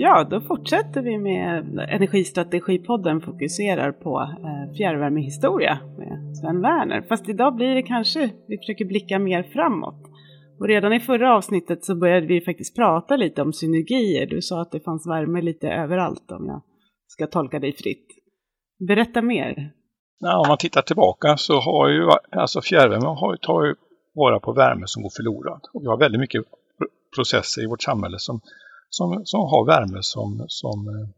Ja, då fortsätter vi med Energistrategipodden fokuserar på eh, fjärrvärmehistoria med Sven Werner. Fast idag blir det kanske, vi försöker blicka mer framåt. Och redan i förra avsnittet så började vi faktiskt prata lite om synergier. Du sa att det fanns värme lite överallt om jag ska tolka dig fritt. Berätta mer. Ja, om man tittar tillbaka så har ju alltså fjärrvärme har, tar ju vara på värme som går förlorad. Och vi har väldigt mycket processer i vårt samhälle som, som, som har värme som, som eh,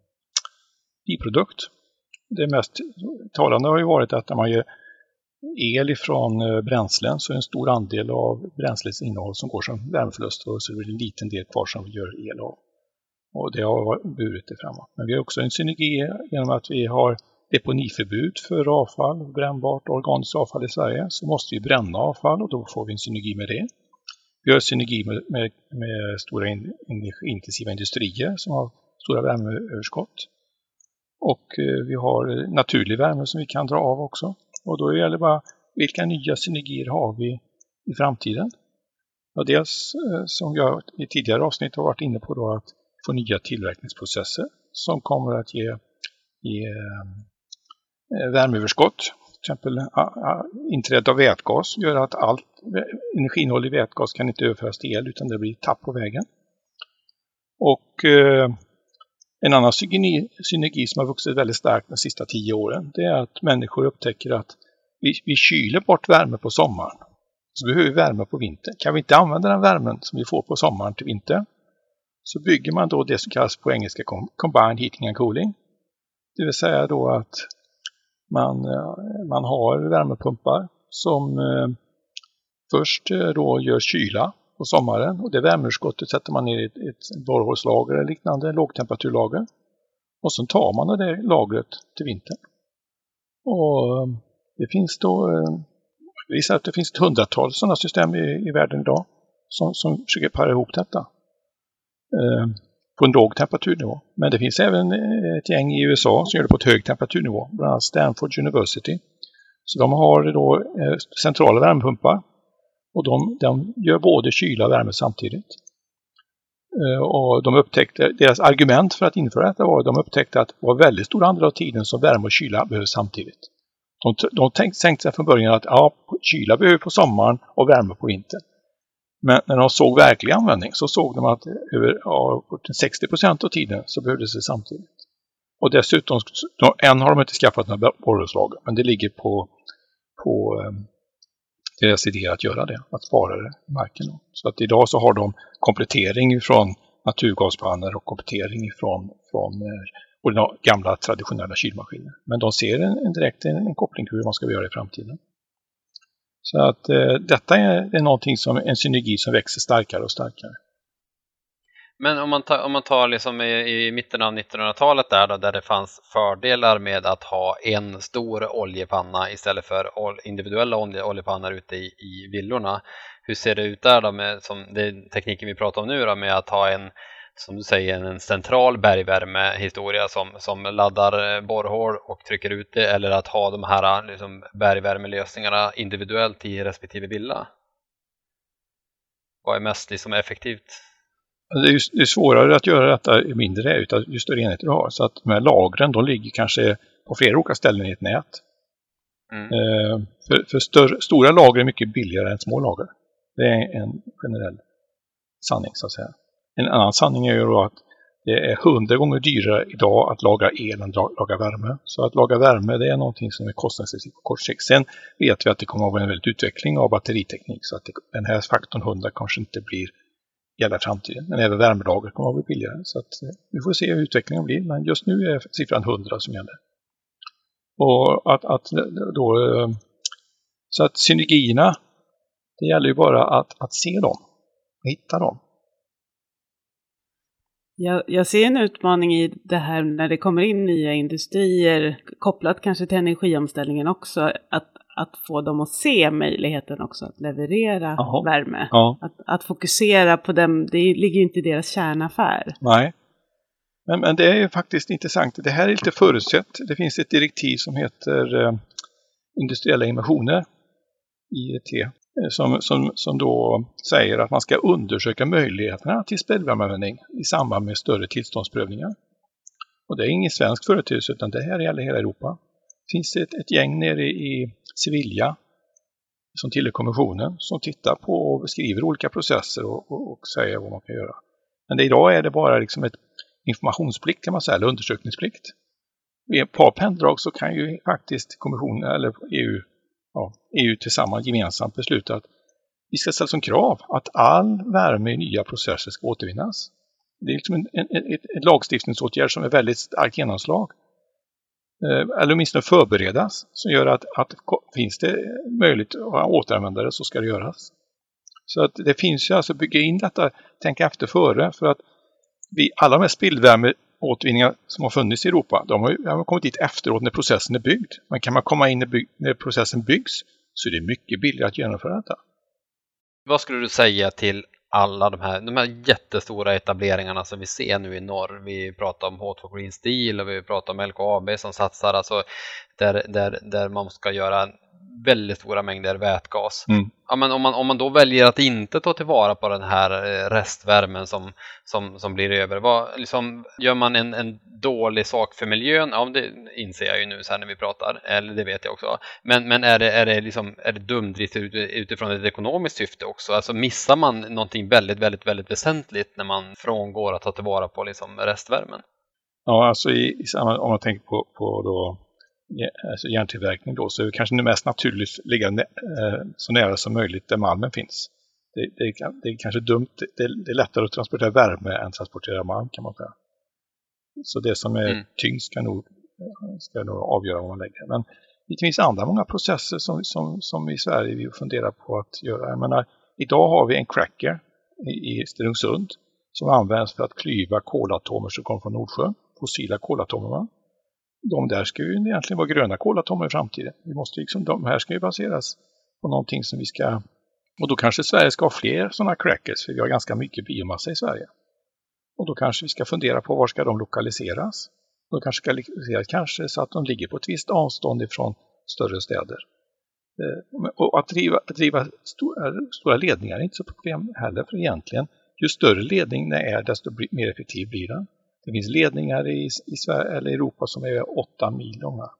biprodukt. Det mest talande har ju varit att när man gör el ifrån eh, bränslen så är en stor andel av bränslets innehåll som går som värmeförlust och så är det en liten del kvar som vi gör el av. Och det har burit det framåt. Men vi har också en synergi genom att vi har deponiförbud för avfall, brännbart organiskt avfall i Sverige. Så måste vi bränna avfall och då får vi en synergi med det. Vi har synergi med, med, med stora intensiva industrier som har stora värmeöverskott. Och eh, vi har eh, naturlig värme som vi kan dra av också. Och då gäller det bara vilka nya synergier har vi i framtiden? Och dels eh, som jag i tidigare avsnitt har varit inne på då att få nya tillverkningsprocesser som kommer att ge, ge eh, värmeöverskott. Till exempel inträde av vätgas gör att allt energiinnehåll i vätgas kan inte överföras till el utan det blir tapp på vägen. Och eh, en annan synergi, synergi som har vuxit väldigt starkt de sista tio åren det är att människor upptäcker att vi, vi kyler bort värme på sommaren. Så behöver vi värme på vintern. Kan vi inte använda den värmen som vi får på sommaren till vintern så bygger man då det som kallas på engelska Combined Heating and Cooling. Det vill säga då att man, eh, man har värmepumpar som eh, först eh, då gör kyla på sommaren och det värmeutskottet sätter man ner i ett, ett borrhålslager eller liknande lågtemperaturlager. Och sen tar man det lagret till vintern. Och eh, det finns då, det visar att det finns ett hundratal sådana system i, i världen idag som, som försöker para ihop detta. På en låg temperaturnivå. Men det finns även eh, ett gäng i USA som gör det på ett hög temperaturnivå, bland annat Stanford University. Så de har då eh, centrala värmepumpar och de, de gör både kyla och värme samtidigt. Eh, och de upptäckte, deras argument för att införa detta var att de upptäckte att det var väldigt stor andel av tiden som värme och kyla behövs samtidigt. De, de tänkte, tänkte sig från början att ja, kyla behöver på sommaren och värme på vintern. Men när de såg verklig användning så såg de att över ja, 60 procent av tiden så behövdes det samtidigt. Och dessutom, än har de inte skaffat några borrhuslag, men det ligger på, på eh, deras idé att göra det, att spara det i marken. Så att idag så har de komplettering från naturgaspannor och komplettering från, från eh, gamla traditionella kylmaskiner. Men de ser en, en direkt en, en koppling till hur man ska göra i framtiden. Så att eh, detta är, är någonting som en synergi som växer starkare och starkare. Men om man tar, om man tar liksom i, i mitten av 1900-talet där då, där det fanns fördelar med att ha en stor oljepanna istället för individuella oljepannor ute i, i villorna. Hur ser det ut där då med som det tekniken vi pratar om nu då med att ha en som du säger en central bergvärmehistoria som, som laddar borrhål och trycker ut det eller att ha de här liksom, bergvärmelösningarna individuellt i respektive villa? Vad är mest liksom, effektivt? Det är, ju, det är svårare att göra detta ju mindre det är, utan ju större enheter du har. Så att de här lagren, de ligger kanske på flera olika ställen i ett nät. Mm. Eh, för för större, stora lager är mycket billigare än små lager. Det är en generell sanning så att säga. En annan sanning är ju då att det är hundra gånger dyrare idag att laga el än att laga värme. Så att laga värme det är någonting som är kostnadseffektivt på kort sikt. Sen vet vi att det kommer att vara en väldigt utveckling av batteriteknik så att det, den här faktorn 100 kanske inte blir gälla framtiden. Men även värmelager kommer att bli billigare. Så att, eh, vi får se hur utvecklingen blir. Men just nu är siffran 100 som gäller. Och att, att eh, då, eh, så att synergierna, det gäller ju bara att, att se dem och hitta dem. Jag, jag, ser en utmaning i det här när det kommer in nya industrier, kopplat kanske till energiomställningen också, att, att få dem att se möjligheten också att leverera Aha. värme. Ja. Att, att, fokusera på dem, det ligger ju inte i deras kärnaffär. Nej, men, men, det är ju faktiskt intressant. Det här är lite förutsett. Det finns ett direktiv som heter eh, industriella innovationer, IET. Eh, som, som, som då säger att man ska undersöka möjligheterna till spelvärmeanvändning i samband med större tillståndsprövningar. Och det är ingen svensk företeelse utan det här gäller hela Europa. Det finns ett, ett gäng nere i Sevilla som tillhör kommissionen som tittar på och beskriver olika processer och, och, och säger vad man kan göra. Men det, idag är det bara liksom ett informationsplikt kan man säga, eller undersökningsplikt. Vid ett par penndrag så kan ju faktiskt kommissionen eller EU, ja, EU tillsammans gemensamt beslutat. att vi ska ställa som krav att all värme i nya processer ska återvinnas. Det är liksom en, en, en, en lagstiftningsåtgärd som är väldigt starkt genomslag. Eh, eller åtminstone förberedas som gör att, att finns det möjligt att återanvända det så ska det göras. Så att det finns ju alltså bygga in detta, tänka efter före för att vi, alla de här återvinningar som har funnits i Europa, de har, de har kommit dit efteråt när processen är byggd. Men kan man komma in när, bygg, när processen byggs så är det mycket billigare att genomföra detta. Vad skulle du säga till alla de här, de här jättestora etableringarna som vi ser nu i norr. Vi pratar om H2 Green Steel och vi pratar om LKAB som satsar, alltså där, där, där man ska göra väldigt stora mängder vätgas. Mm. Ja, men om, man, om man då väljer att inte ta tillvara på den här eh, restvärmen som, som, som blir över, vad, liksom, gör man en, en dålig sak för miljön? Ja, det inser jag ju nu så här när vi pratar, eller det vet jag också. Men, men är det, är det, liksom, är det dumdrift utifrån ett ekonomiskt syfte också? Alltså missar man någonting väldigt, väldigt, väldigt väsentligt när man frångår att ta tillvara på liksom restvärmen? Ja, alltså i, om man tänker på, på då alltså järntillverkning då, så är det kanske det mest naturligt ligga eh, så nära som möjligt där malmen finns. Det, det, det är kanske dumt, det, det, är lättare att transportera värme än att transportera malm kan man säga. Så det som är mm. tyngst ska nog, ska nog avgöra vad man lägger. Men det finns andra många processer som, som, som i Sverige vi funderar på att göra. Jag menar, idag har vi en cracker i, i Stenungsund som används för att klyva kolatomer som kommer från Nordsjön, fossila kolatomer de där ska ju egentligen vara gröna kolatomer i framtiden. Vi måste liksom, de här ska ju baseras på någonting som vi ska... Och då kanske Sverige ska ha fler sådana crackers, för vi har ganska mycket biomassa i Sverige. Och då kanske vi ska fundera på var ska de lokaliseras. De kanske ska lokaliseras kanske så att de ligger på ett visst avstånd ifrån större städer. Eh, och att driva, att driva stora, stora ledningar är inte så problem heller, för egentligen ju större ledning det är, desto mer effektiv blir den. Det finns ledningar i, i Sverige, eller Europa som är 8 mil långa.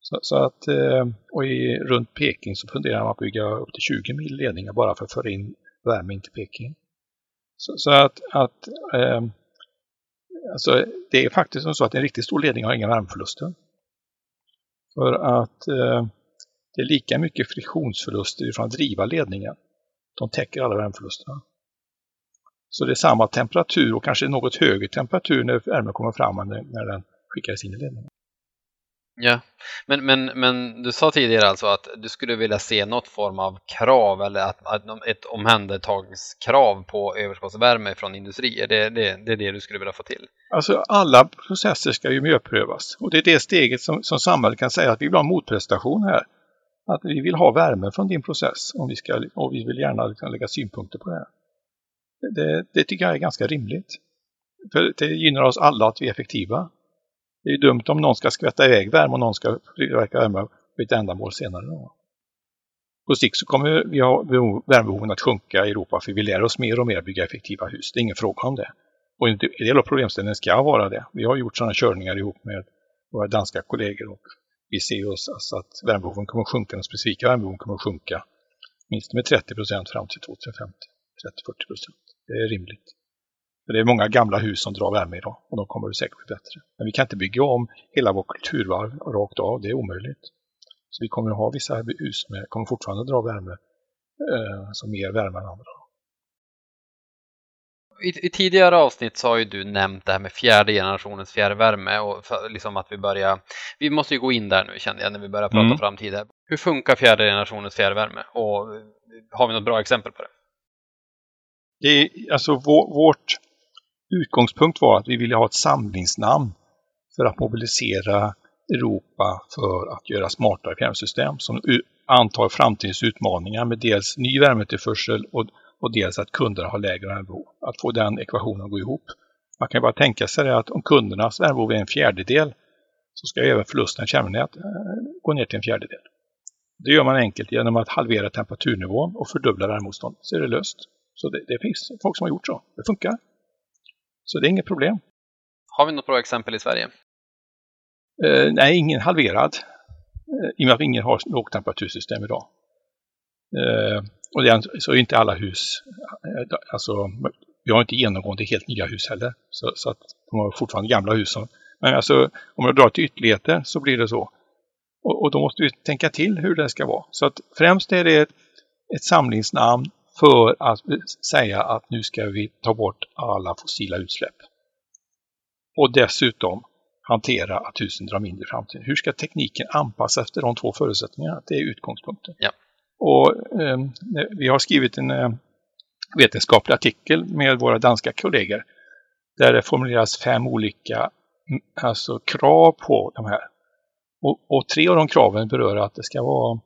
Så, så att, eh, och i, runt Peking så funderar man på att bygga upp till 20 mil ledningar bara för att föra in värme in till Peking. Så, så att, att eh, alltså det är faktiskt så att en riktigt stor ledning har inga värmeförluster. För att eh, det är lika mycket friktionsförluster från att driva ledningen. De täcker alla värmeförlusterna. Så det är samma temperatur och kanske något högre temperatur när värmen kommer fram än när den skickades in i ledningen. Ja, men, men, men du sa tidigare alltså att du skulle vilja se något form av krav eller att, att ett omhändertagningskrav på överskottsvärme från industrier. Det, det, det är det du skulle vilja få till? Alltså alla processer ska ju miljöprövas och det är det steget som, som samhället kan säga att vi vill ha en motprestation här. Att vi vill ha värme från din process om vi ska, och vi vill gärna liksom lägga synpunkter på det här. Det, det tycker jag är ganska rimligt. För det gynnar oss alla att vi är effektiva. Det är dumt om någon ska skvätta iväg värme och någon ska tillverka värme för ett ändamål senare. Då. På sikt så kommer vi ha värmebehoven att sjunka i Europa för vi lär oss mer och mer att bygga effektiva hus. Det är ingen fråga om det. Och en del av problemställningen ska vara det. Vi har gjort sådana körningar ihop med våra danska kollegor och vi ser oss alltså att värmebehoven kommer att sjunka, de specifika värmebehoven kommer att sjunka minst med 30 procent fram till 2050. 30-40 procent. Det är rimligt. För det är många gamla hus som drar värme idag och de kommer säkert bli bättre. Men vi kan inte bygga om hela vår kulturvarv rakt av, det är omöjligt. Så vi kommer att ha vissa hus som kommer fortfarande dra värme, eh, som mer värme än andra. I, I, tidigare avsnitt så har ju du nämnt det här med fjärde generationens fjärrvärme och för, liksom att vi börjar, vi måste ju gå in där nu kände jag när vi börjar prata mm. framtid. Hur funkar fjärde generationens fjärrvärme och har vi något bra exempel på det? Det är, alltså vår, vårt utgångspunkt var att vi ville ha ett samlingsnamn för att mobilisera Europa för att göra smartare fjärrsystem som antar framtidens utmaningar med dels ny värmetillförsel och, och dels att kunderna har lägre värmebehov. Att få den ekvationen att gå ihop. Man kan bara tänka sig att om kundernas värmebehov är en fjärdedel så ska även förlusten i kärnvärmenät eh, gå ner till en fjärdedel. Det gör man enkelt genom att halvera temperaturnivån och fördubbla värmemotståndet Så är det löst. Så det, det finns folk som har gjort så. Det funkar. Så det är inget problem. Har vi något bra exempel i Sverige? Eh, nej, ingen halverad. Eh, I och med att ingen har lågtemperatursystem idag. Eh, och det är, så är inte alla hus, eh, alltså vi har inte genomgående helt nya hus heller. Så, så att de har fortfarande gamla hus. Men alltså om jag drar till ytterligheter så blir det så. Och, och, då måste vi tänka till hur det ska vara. Så att främst är det ett, ett samlingsnamn för att säga att nu ska vi ta bort alla fossila utsläpp. Och dessutom hantera att husen drar mindre i framtiden. Hur ska tekniken anpassas efter de två förutsättningarna? Det är utgångspunkten. Ja. Och eh, Vi har skrivit en eh, vetenskaplig artikel med våra danska kollegor där det formuleras fem olika alltså, krav på de här. Och, och, tre av de kraven berör att det ska vara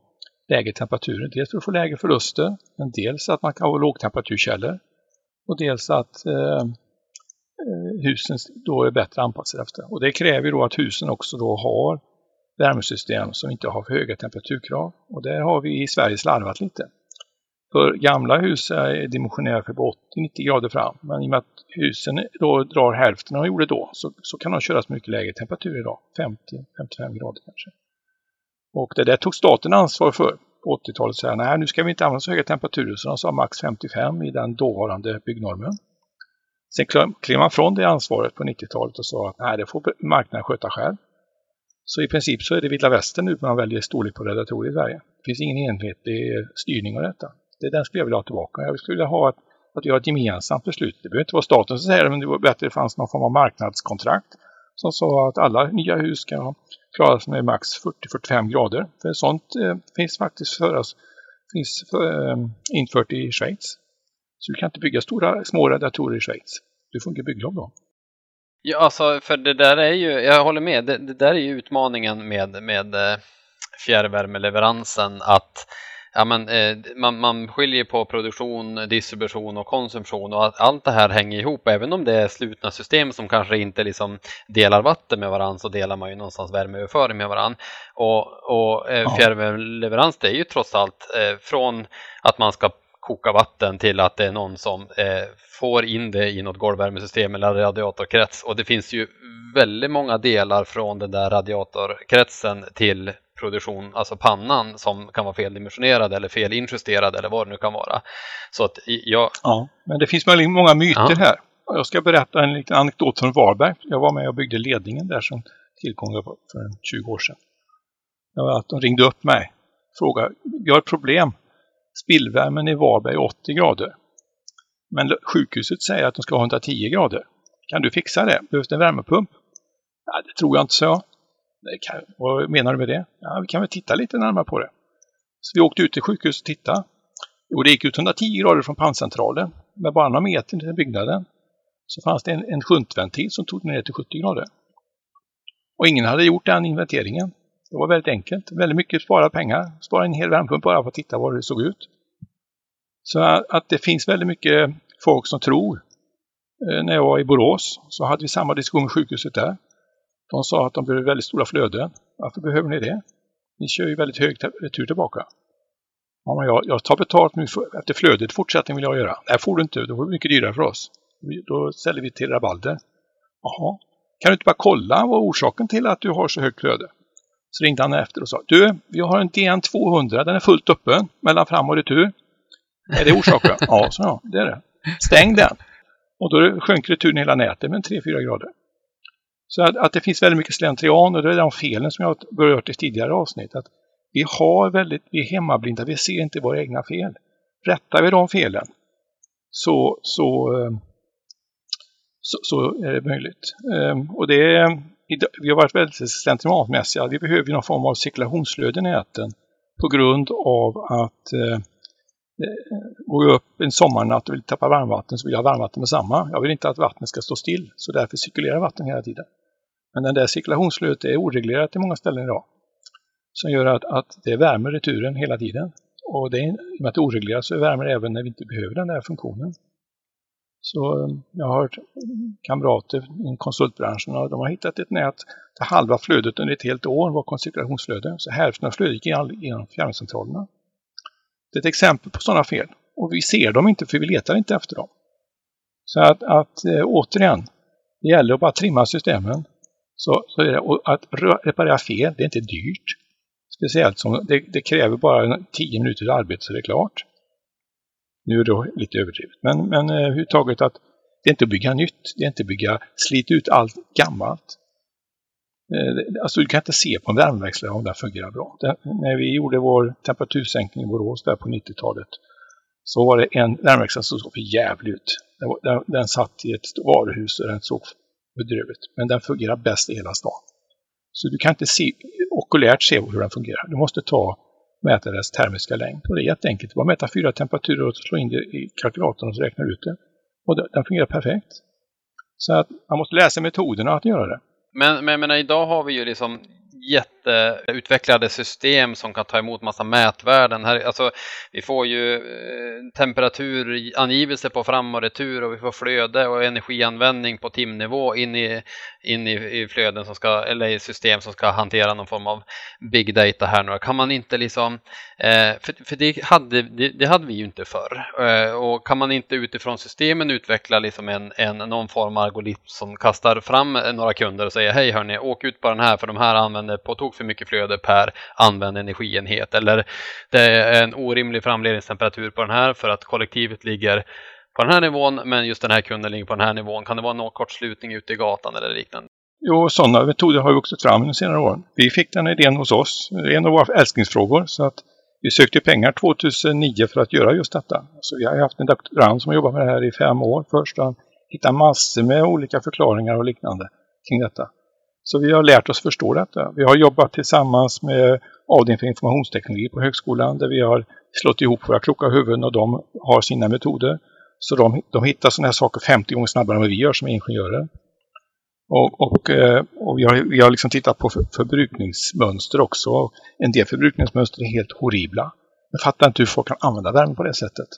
lägre temperaturer. Dels för att få lägre förluster, men dels att man kan ha lågtemperaturkällor och dels att eh, eh husen då är bättre anpassade efter. Och det kräver då att husen också då har värmesystem som inte har för höga temperaturkrav. Och där har vi i Sverige slarvat lite. För gamla hus är dimensionerade för 80-90 grader fram. Men i och med att husen då drar hälften av vad de gjorde då så, så kan de köras mycket lägre temperatur idag. 50-55 grader kanske. Och det där tog staten ansvar för på 80-talet. Så nej, nu ska vi inte använda så höga temperaturer. Så de sa max 55 i den dåvarande byggnormen. Sen klev man från det ansvaret på 90-talet och sa att nej, det får marknaden sköta själv. Så i princip så är det vilda västern nu när man väljer storlek på redaktorer i Sverige. Det finns ingen enhetlig styrning av detta. Det är den skulle jag vilja ha tillbaka. Jag skulle vilja ha ett, att vi har ett gemensamt beslut. Det behöver inte vara staten som säger det, men det vore bättre att det fanns någon form av marknadskontrakt som sa att alla nya hus ska klara sig med max 40-45 grader. För sånt eh, finns faktiskt för oss, finns för, eh, infört i Schweiz. Så du kan inte bygga stora, små radiatorer i Schweiz. Du får inte bygglov då. Ja, alltså för det där är ju, jag håller med, det, det där är ju utmaningen med, med eh, fjärrvärmeleveransen att ja, men, eh, man, man skiljer på produktion, distribution och konsumtion och att allt det här hänger ihop. Även om det är slutna system som kanske inte liksom delar vatten med varandra så delar man ju någonstans värmeöverföring med varandra. Och, och eh, fjärrvärmeleverans det är ju trots allt eh, från att man ska koka vatten till att det är någon som eh, får in det i något golvvärmesystem eller radiatorkrets. Och det finns ju väldigt många delar från den där radiatorkretsen till produktion, alltså pannan som kan vara feldimensionerad eller felinjusterad eller vad det nu kan vara. Så att jag... Ja, men det finns väldigt många myter ja. här. Jag ska berätta en liten anekdot från Varberg. Jag var med och byggde ledningen där som tillkom för 20 år sedan. Det var att de ringde upp mig och frågade, vi har ett problem Spillvärmen i Varberg är 80 grader. Men sjukhuset säger att de ska ha 110 grader. Kan du fixa det? Behövs det en värmepump? Ja, det tror jag inte, så. Kan, vad menar du med det? Ja, vi kan väl titta lite närmare på det. Så vi åkte ut till sjukhuset och tittade. Jo, det gick ut 110 grader från panncentralen. Men bara några meter till byggnaden så fanns det en, en shuntventil som tog ner till 70 grader. Och ingen hade gjort den inventeringen. Det var väldigt enkelt. Väldigt mycket sparade pengar. Spara en hel värmepump bara för att titta vad det såg ut. Så att det finns väldigt mycket folk som tror. Eh, när jag var i Borås så hade vi samma diskussion med sjukhuset där. De sa att de behöver väldigt stora flöden. Varför behöver ni det? Ni kör ju väldigt hög tur tillbaka. Ja, men jag, jag tar betalt nu för, efter flödet fortsättning vill jag göra. Nej, får du inte. Då blir det mycket dyrare för oss. Då ställer vi till rabalder. Jaha. Kan du inte bara kolla vad orsaken till att du har så högt flöde? Så ringde han efter och sa Du, vi har en DN 200, den är fullt öppen mellan fram och retur. Är det orsaken? ja, så ja, det är det. Stäng den. Och då sjönk returen hela nätet med 3-4 grader. Så att, att, det finns väldigt mycket slentrian och det är de felen som jag berört i tidigare avsnitt. Att vi har väldigt, vi är hemmablinda, vi ser inte våra egna fel. Rättar vi de felen så, så, eh, så, så är det möjligt. Ehm, och det är vi har varit väldigt slentrianmässiga. Vi behöver någon form av cirkulationsflöde i näten på grund av att eh, eh går jag upp en sommarnatt och vill tappa varmvatten så vill jag ha varmvatten med samma. Jag vill inte att vattnet ska stå still så därför cirkulerar vatten hela tiden. Men den där cirkulationsflödet är oreglerat i många ställen idag. Som gör att, att det värmer returen hela tiden. Och det i och med att det är oreglerat så värmer det även när vi inte behöver den där funktionen. Så eh, jag har hört kamrater i konsultbranschen och de har hittat ett nät där halva flödet under ett helt år var koncentrationsflöde. Så hälften av flödet gick genom fjärrcentralerna. Det är ett exempel på sådana fel. Och vi ser dem inte för vi letar inte efter dem. Så att, att eh, återigen, det gäller att bara trimma systemen. Så, så det, att reparera fel, det är inte dyrt. Speciellt som det, det kräver bara 10 minuters arbete så det är klart. Nu är det lite överdrivet. Men, men eh, överhuvudtaget att det är inte att bygga nytt. Det är inte att bygga, slita ut allt gammalt. Eh, alltså du kan inte se på en värmeväxlare om den fungerar bra. Det, när vi gjorde vår temperatursänkning i Borås där på 90-talet så var det en värmeväxlare som såg för jävligt ut. Den, den, den satt i ett varuhus och den såg bedrövligt. Men den fungerar bäst i hela stan. Så du kan inte se, okulärt se hur den fungerar. Du måste ta mäta dess termiska längd. Och det är jätteenkelt. Bara mäta fyra temperaturer och slå in det i kalkylatorn och så räknar du ut det. Och den fungerar perfekt. Så att man måste läsa metoderna att göra det. Men, men jag menar, idag har vi ju liksom Eh, jätteutvecklade system som kan ta emot massa mätvärden. Här, alltså, vi får ju eh, temperaturangivelse på fram och retur och vi får flöde och energianvändning på timnivå in i, in i, i flöden som ska, eller i system som ska hantera någon form av big data här nu. Kan man inte liksom, eh, för, för det, hade, det, det, hade vi ju inte förr. Och kan man inte utifrån systemen utveckla liksom en, en, någon form av algoritm som kastar fram några kunder och säger hej hörni, åk ut på den här för de här använder på tok för mycket flöde per använd energienhet. Eller det är en orimlig framledningstemperatur på den här för att kollektivet ligger på den här nivån men just den här kunden ligger på den här nivån. Kan det vara någon kortslutning ute i gatan eller liknande? Jo, sådana metoder har vuxit fram under senare år. Vi fick den idén hos oss. Det är en av våra älsklingsfrågor. Så att vi sökte pengar 2009 för att göra just detta. Så vi har haft en doktorand som har jobbat med det här i fem år först. Han hittade massor med olika förklaringar och liknande kring detta. Så vi har lärt oss förstå detta. Vi har jobbat tillsammans med avdelningen för informationsteknologi på högskolan där vi har slått ihop våra kloka huvuden och de har sina metoder. Så de, de hittar sådana här saker 50 gånger snabbare än vad vi gör som ingenjörer. Och, och, eh, och vi har, vi har liksom tittat på förbrukningsmönster också. En del förbrukningsmönster är helt horribla. Jag fattar inte hur folk kan använda värme på det sättet.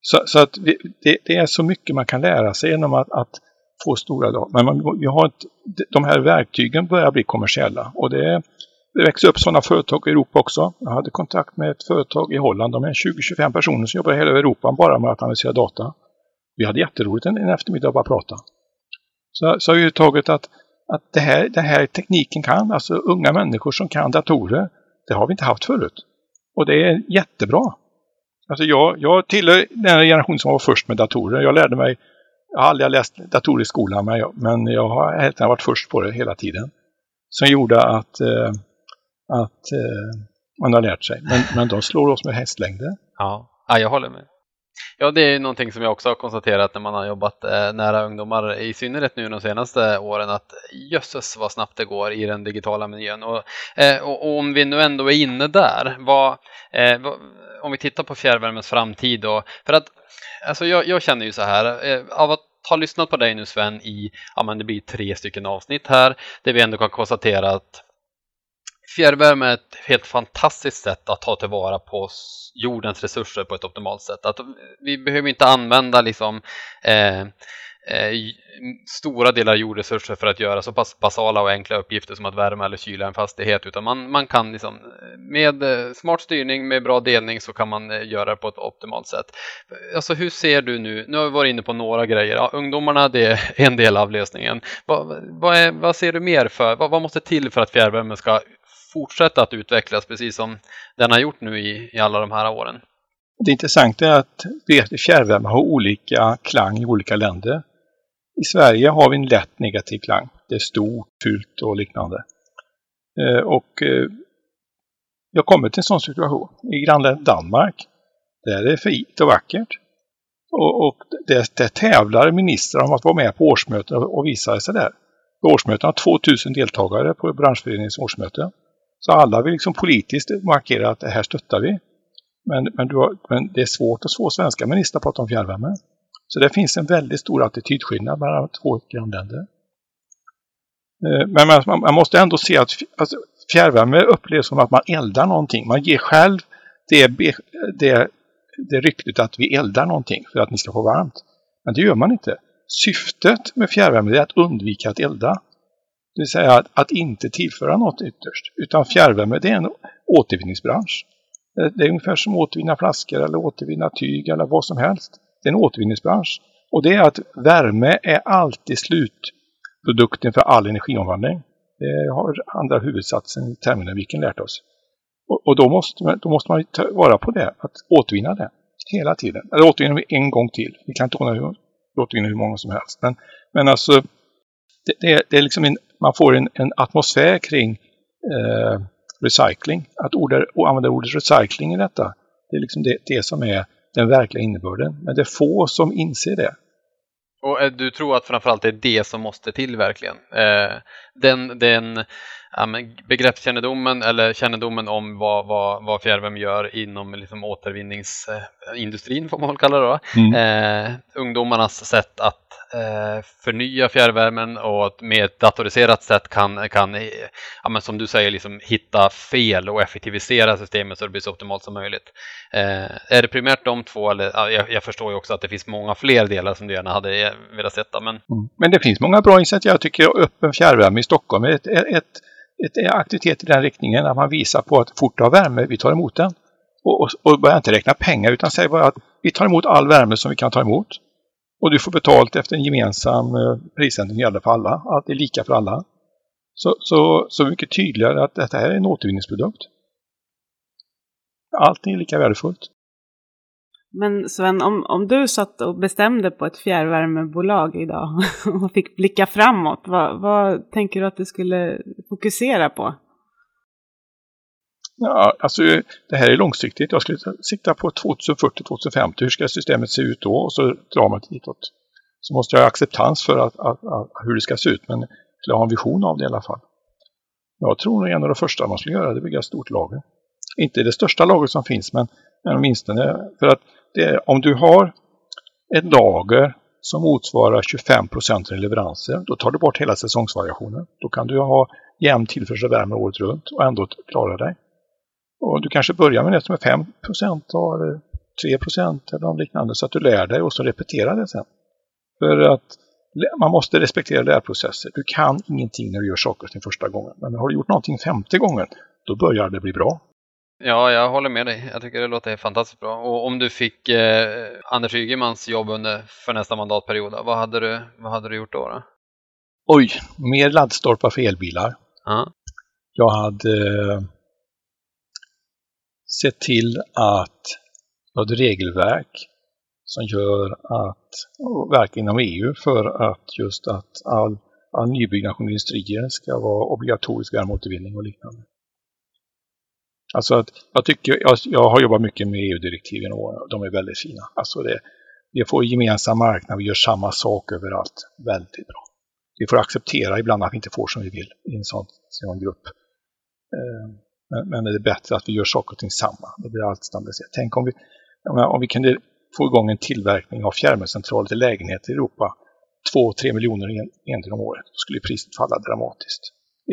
Så, så att vi, det, det, är så mycket man kan lära sig genom att, att få stora lag. Men man, vi har ett, de här verktygen börjar bli kommersiella och det, det växer upp sådana företag i Europa också. Jag hade kontakt med ett företag i Holland. De är 20-25 personer som jobbar i hela Europa bara med att analysera data. Vi hade jätteroligt en, en eftermiddag bara prata. Så, så har vi tagit att, att det här, den här tekniken kan, alltså unga människor som kan datorer, det har vi inte haft förut. Och det är jättebra. Alltså jag, jag tillhör den generation som var först med datorer. Jag lärde mig jag har aldrig läst datorer i skolan men jag, men jag har helt varit först på det hela tiden. Som gjorde att, eh, att eh, man har lärt sig. Men, men de slår oss med hästlängder. Ja, ja jag håller med. Ja, det är någonting som jag också har konstaterat när man har jobbat eh, nära ungdomar, i synnerhet nu de senaste åren, att jösses vad snabbt det går i den digitala miljön. Och, eh, och, och om vi nu ändå är inne där, vad, eh, vad, om vi tittar på fjärrvärmens framtid då, för att alltså jag, jag känner ju så här, eh, av att ha lyssnat på dig nu Sven i, ja men det blir tre stycken avsnitt här, där vi ändå kan konstatera att fjärrvärme är ett helt fantastiskt sätt att ta tillvara på jordens resurser på ett optimalt sätt. Att vi behöver inte använda liksom Eh, Eh, stora delar jordresurser för att göra så pass basala och enkla uppgifter som att värma eller kyla en fastighet utan man, man kan liksom eh, med eh, smart styrning med bra delning så kan man göra det på ett optimalt sätt. Alltså hur ser du nu, nu har vi varit inne på några grejer, ja, ungdomarna det är en del av lösningen. Vad, vad, är, vad ser du mer för, vad, vad måste till för att fjärrvärmen ska fortsätta att utvecklas precis som den har gjort nu i, i alla de här åren? Det intressanta är att fjärrvärme har olika klang i olika länder. I Sverige har vi en lätt negativ klang. Det är stort, fult och liknande. Eh, och eh, jag kommer till en sån situation. I grannlandet Danmark, där är det fint och vackert. Och, och där, där tävlar ministrar om att vara med på årsmöten och visa sig där. Årsmöten har 2000 deltagare på branschföreningens årsmöte. Så alla vill liksom politiskt markera att det här stöttar vi. Men, men, har, men det är svårt att få svenska ministrar att prata om fjärrvärme. Så det finns en väldigt stor attitydskillnad mellan två grannländer. Eh, men man, måste ändå se att alltså, fjärrvärme upplevs som att man eldar någonting. Man ger själv det, det, det ryktet att vi eldar någonting för att ni ska få varmt. Men det gör man inte. Syftet med fjärrvärme är att undvika att elda. Det vill säga att, att inte tillföra något ytterst. Utan fjärrvärme det är en återvinningsbransch. Eh, det är ungefär som att återvinna flaskor eller återvinna tyg eller vad som helst. Det är en återvinningsbransch. Och det är att värme är alltid slutprodukten för all energiomvandling. Det har andra huvudsatsen i termodynamiken lärt oss. Och, och, då, måste man, då måste man ta vara på det, att återvinna det hela tiden. Eller återvinna en gång till. Vi kan inte återvinna hur många som helst. Men, men alltså, det, det, det är liksom en, man får en, en atmosfär kring eh, recycling. Att orda, använda ordet recycling i detta, det är liksom det, det som är den verkliga innebörden. Men det är få som inser det. Och eh, du tror att framförallt det är det som måste till verkligen? Eh, den, den ja, begreppskännedomen eller kännedomen om vad, vad, vad fjärrvärme gör inom liksom återvinningsindustrin får man väl kalla det då. Mm. Eh, ungdomarnas sätt att förnya fjärrvärmen och med ett datoriserat sätt kan, kan ja, men som du säger, liksom hitta fel och effektivisera systemet så det blir så optimalt som möjligt. Eh, är det primärt de två? Eller, ja, jag, jag, förstår ju också att det finns många fler delar som du gärna hade velat sätta. Men... Mm. men det finns många bra initiativ. Jag tycker öppen fjärrvärme i Stockholm är ett, ett ett aktivitet i den riktningen att man visar på att fort har värme, vi tar emot den. Och, och, och börja inte räkna pengar utan säg bara att vi tar emot all värme som vi kan ta emot. Och du får betalt efter en gemensam eh, prissättning, prisändring gäller för alla. att det är lika för alla. Så, så, så mycket tydligare att detta här är en återvinningsprodukt. Allting är lika värdefullt. Men Sven, om, om du satt och bestämde på ett fjärrvärmebolag idag och fick blicka framåt, vad, vad tänker du att du skulle fokusera på? Ja, alltså det här är långsiktigt. Jag skulle sikta på 2040-2050. Hur ska systemet se ut då? Och så drar man ditåt. Så måste jag ha acceptans för att, att, att, hur det ska se ut. Men jag skulle ha en vision av det i alla fall. Jag tror nog en av de första man skulle göra är att bygga ett stort lager. Inte det största lagret som finns, men, men åtminstone för att det, om du har ett lager som motsvarar 25 procent av leveranser, då tar du bort hela säsongsvariationen. Då kan du ha jämn tillförsel av värme året runt och ändå klara dig. Och du kanske börjar med det som är 5 procent eller 3 procent eller något liknande så att du lär dig och så repeterar det sen. För att man måste respektera lärprocesser. Du kan ingenting när du gör saker sin första gången. Men har du gjort någonting femte gången, då börjar det bli bra. Ja, jag håller med dig. Jag tycker det låter fantastiskt bra. Och om du fick eh, Anders Ygemans jobb under, för nästa mandatperiod, vad hade du, vad hade du gjort då? då? Oj, mer laddstolpar för elbilar. Uh. Jag hade eh, Se till att vi ett regelverk som gör att, verk inom EU för att just att all, all nybyggnation i industrier ska vara obligatorisk värmeåtervinning och liknande. Alltså att jag tycker, jag, jag har jobbat mycket med EU-direktiven och de är väldigt fina. Alltså det, vi får gemensam marknad, vi gör samma sak överallt. Väldigt bra. Vi får acceptera ibland att vi inte får som vi vill i en sån, sån grupp. Eh, men, är det är bättre att vi gör saker och ting samma. Det blir allt standardiserat. Tänk om vi, om vi kunde få igång en tillverkning av fjärrvärmecentraler till lägenheter i Europa. 2-3 miljoner enheter om året. Då skulle priset falla dramatiskt.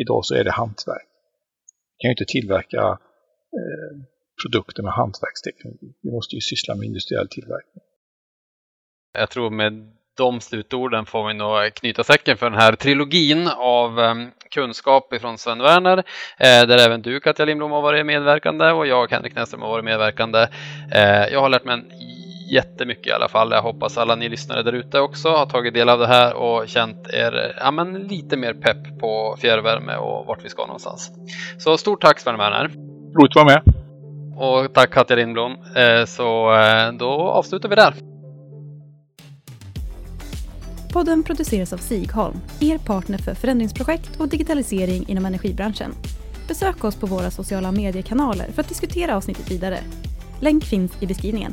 Idag så är det hantverk. Vi kan ju inte tillverka Eh, produkter med hantverksteknologi. Vi måste ju syssla med industriell tillverkning. Jag tror med de slutorden får vi nog knyta säcken för den här trilogin av eh, kunskap ifrån Sven Werner, eh, där även du Katja Lindblom har varit medverkande och jag Henrik Näsström har varit medverkande. Eh, jag har lärt mig en jättemycket i alla fall. Jag hoppas alla ni lyssnare där ute också har tagit del av det här och känt er ja, men lite mer pepp på fjärrvärme och vart vi ska någonstans. Så stort tack Sven Werner! Roligt att vara med. Och tack Katja Lindblom. Eh, så eh, då avslutar vi där. Podden produceras av Sigholm, er partner för förändringsprojekt och digitalisering inom energibranschen. Besök oss på våra sociala mediekanaler för att diskutera avsnittet vidare. Länk finns i beskrivningen.